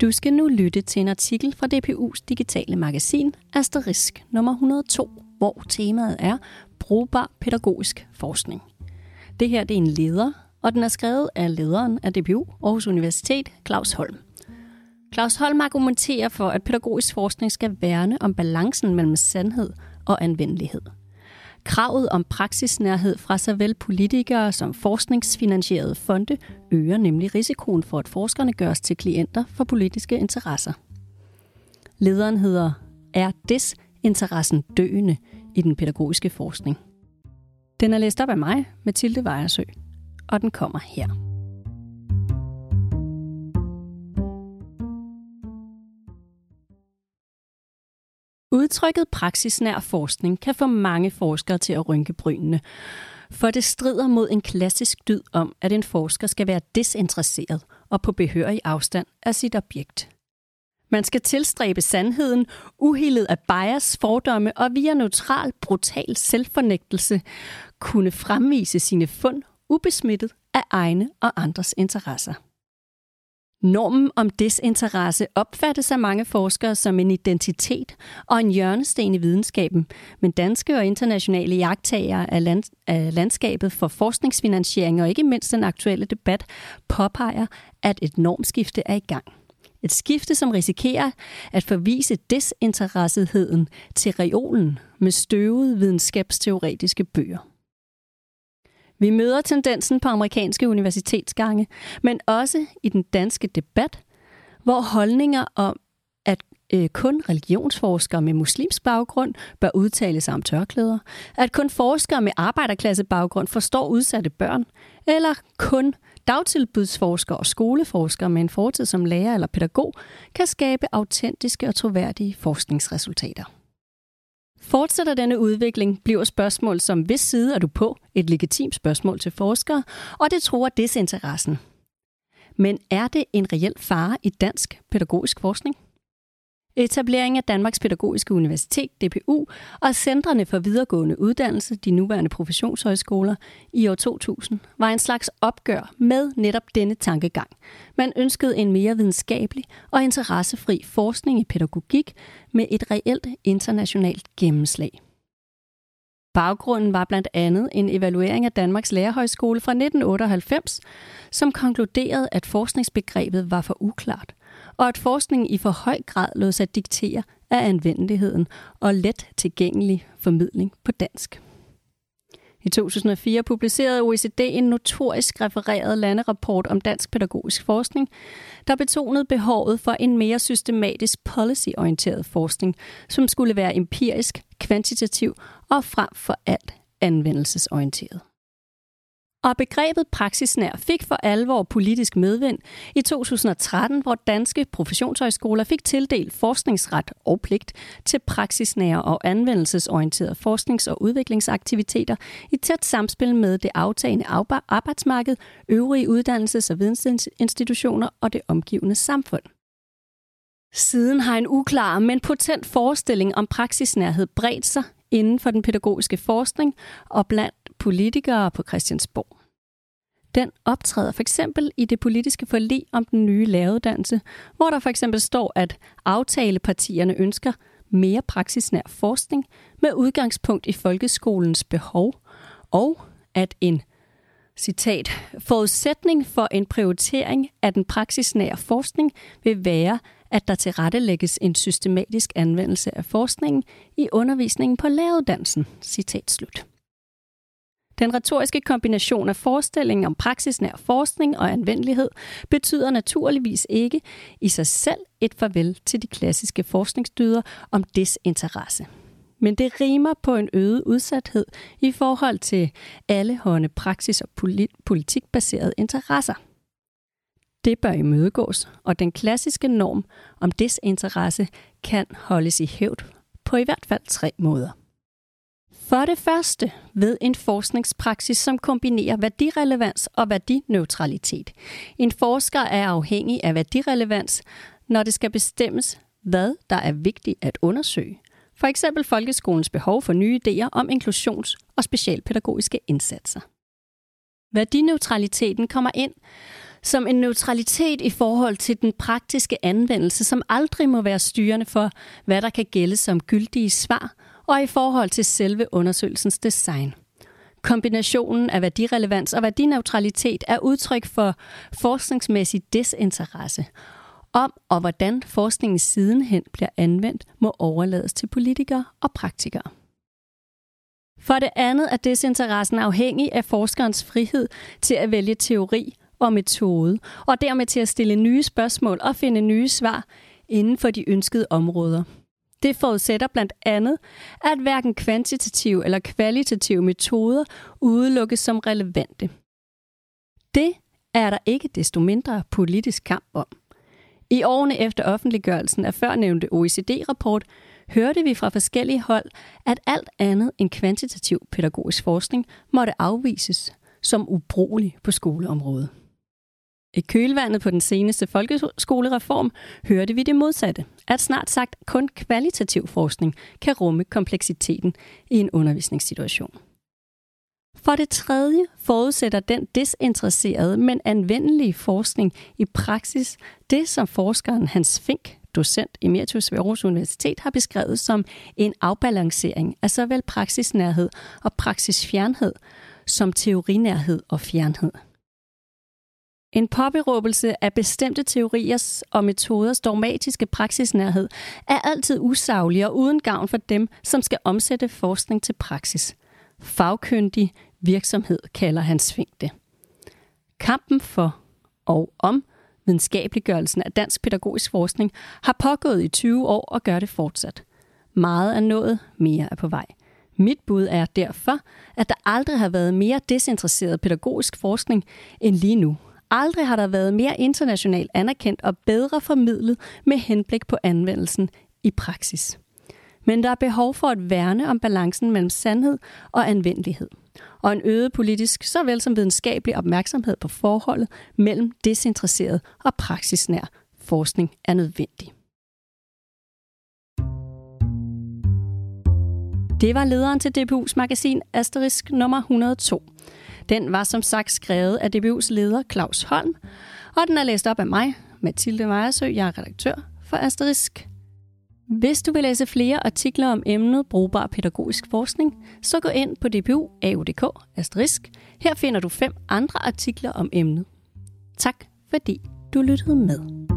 Du skal nu lytte til en artikel fra DPU's digitale magasin Asterisk nummer 102, hvor temaet er brugbar pædagogisk forskning. Det her det er en leder, og den er skrevet af lederen af DPU Aarhus Universitet, Claus Holm. Claus Holm argumenterer for, at pædagogisk forskning skal værne om balancen mellem sandhed og anvendelighed. Kravet om praksisnærhed fra såvel politikere som forskningsfinansierede fonde øger nemlig risikoen for, at forskerne gøres til klienter for politiske interesser. Lederen hedder Er desinteressen døende i den pædagogiske forskning? Den er læst op af mig, Mathilde Vejersø, og den kommer her. Udtrykket praksisnær forskning kan få mange forskere til at rynke brynene, for det strider mod en klassisk dyd om, at en forsker skal være desinteresseret og på behørig afstand af sit objekt. Man skal tilstræbe sandheden, uhildet af bias, fordomme og via neutral, brutal selvfornægtelse kunne fremvise sine fund ubesmittet af egne og andres interesser. Normen om desinteresse opfattes af mange forskere som en identitet og en hjørnesten i videnskaben, men danske og internationale jagttagere af, land, af landskabet for forskningsfinansiering og ikke mindst den aktuelle debat påpeger, at et normskifte er i gang. Et skifte, som risikerer at forvise desinteressetheden til reolen med støvede videnskabsteoretiske bøger. Vi møder tendensen på amerikanske universitetsgange, men også i den danske debat, hvor holdninger om, at øh, kun religionsforskere med muslimsk baggrund bør udtale sig om tørklæder, at kun forskere med arbejderklassebaggrund forstår udsatte børn, eller kun dagtilbudsforskere og skoleforskere med en fortid som lærer eller pædagog kan skabe autentiske og troværdige forskningsresultater. Fortsætter denne udvikling, bliver spørgsmål som, hvis side er du på, et legitimt spørgsmål til forskere, og det tror desinteressen. Men er det en reel fare i dansk pædagogisk forskning? Etablering af Danmarks Pædagogiske Universitet, DPU, og Centrene for Videregående Uddannelse, de nuværende professionshøjskoler, i år 2000, var en slags opgør med netop denne tankegang. Man ønskede en mere videnskabelig og interessefri forskning i pædagogik med et reelt internationalt gennemslag. Baggrunden var blandt andet en evaluering af Danmarks Lærerhøjskole fra 1998, som konkluderede, at forskningsbegrebet var for uklart – og at forskningen i for høj grad lod sig diktere af anvendeligheden og let tilgængelig formidling på dansk. I 2004 publicerede OECD en notorisk refereret landerapport om dansk pædagogisk forskning, der betonede behovet for en mere systematisk policyorienteret forskning, som skulle være empirisk, kvantitativ og frem for alt anvendelsesorienteret. Og begrebet praksisnær fik for alvor politisk medvind i 2013, hvor danske professionshøjskoler fik tildelt forskningsret og pligt til praksisnære og anvendelsesorienterede forsknings- og udviklingsaktiviteter i tæt samspil med det aftagende arbejdsmarked, øvrige uddannelses- og vidensinstitutioner og det omgivende samfund. Siden har en uklar, men potent forestilling om praksisnærhed bredt sig inden for den pædagogiske forskning og blandt politikere på Christiansborg. Den optræder for eksempel i det politiske forlig om den nye læreruddannelse, hvor der for eksempel står, at aftalepartierne ønsker mere praksisnær forskning med udgangspunkt i folkeskolens behov, og at en citat, forudsætning for en prioritering af den praksisnære forskning vil være, at der tilrettelægges en systematisk anvendelse af forskningen i undervisningen på læreruddannelsen. Citat slut. Den retoriske kombination af forestilling om praksisnær forskning og anvendelighed betyder naturligvis ikke i sig selv et farvel til de klassiske forskningsdyder om desinteresse. Men det rimer på en øget udsathed i forhold til alle hånde praksis- og politikbaserede interesser. Det bør imødegås, og den klassiske norm om desinteresse kan holdes i hævd på i hvert fald tre måder. For det første ved en forskningspraksis, som kombinerer værdirelevans og værdineutralitet. En forsker er afhængig af værdirelevans, når det skal bestemmes, hvad der er vigtigt at undersøge. For eksempel folkeskolens behov for nye idéer om inklusions- og specialpædagogiske indsatser. Værdineutraliteten kommer ind som en neutralitet i forhold til den praktiske anvendelse, som aldrig må være styrende for, hvad der kan gælde som gyldige svar, og i forhold til selve undersøgelsens design. Kombinationen af værdirelevans og værdineutralitet er udtryk for forskningsmæssig desinteresse. Om og hvordan forskningen sidenhen bliver anvendt, må overlades til politikere og praktikere. For det andet er desinteressen afhængig af forskerens frihed til at vælge teori og metode, og dermed til at stille nye spørgsmål og finde nye svar inden for de ønskede områder. Det forudsætter blandt andet, at hverken kvantitative eller kvalitative metoder udelukkes som relevante. Det er der ikke desto mindre politisk kamp om. I årene efter offentliggørelsen af førnævnte OECD-rapport hørte vi fra forskellige hold, at alt andet end kvantitativ pædagogisk forskning måtte afvises som ubrugelig på skoleområdet. I kølvandet på den seneste folkeskolereform hørte vi det modsatte, at snart sagt kun kvalitativ forskning kan rumme kompleksiteten i en undervisningssituation. For det tredje forudsætter den desinteresserede, men anvendelige forskning i praksis det, som forskeren Hans Fink, docent emeritus ved Aarhus Universitet, har beskrevet som en afbalancering af såvel praksisnærhed og praksisfjernhed, som teorinærhed og fjernhed. En påberåbelse af bestemte teoriers og metoders dogmatiske praksisnærhed er altid usaglig og uden gavn for dem, som skal omsætte forskning til praksis. Fagkyndig virksomhed kalder han sving det. Kampen for og om videnskabeliggørelsen af dansk pædagogisk forskning har pågået i 20 år og gør det fortsat. Meget er nået, mere er på vej. Mit bud er derfor, at der aldrig har været mere desinteresseret pædagogisk forskning end lige nu, Aldrig har der været mere internationalt anerkendt og bedre formidlet med henblik på anvendelsen i praksis. Men der er behov for at værne om balancen mellem sandhed og anvendelighed. Og en øget politisk, såvel som videnskabelig opmærksomhed på forholdet mellem desinteresseret og praksisnær forskning er nødvendig. Det var lederen til DPU's magasin Asterisk nummer 102. Den var som sagt skrevet af DBU's leder Claus Holm, og den er læst op af mig, Mathilde Meiersø, Jeg er redaktør for Asterisk. Hvis du vil læse flere artikler om emnet brugbar pædagogisk forskning, så gå ind på dbu.au.dk Asterisk. Her finder du fem andre artikler om emnet. Tak fordi du lyttede med.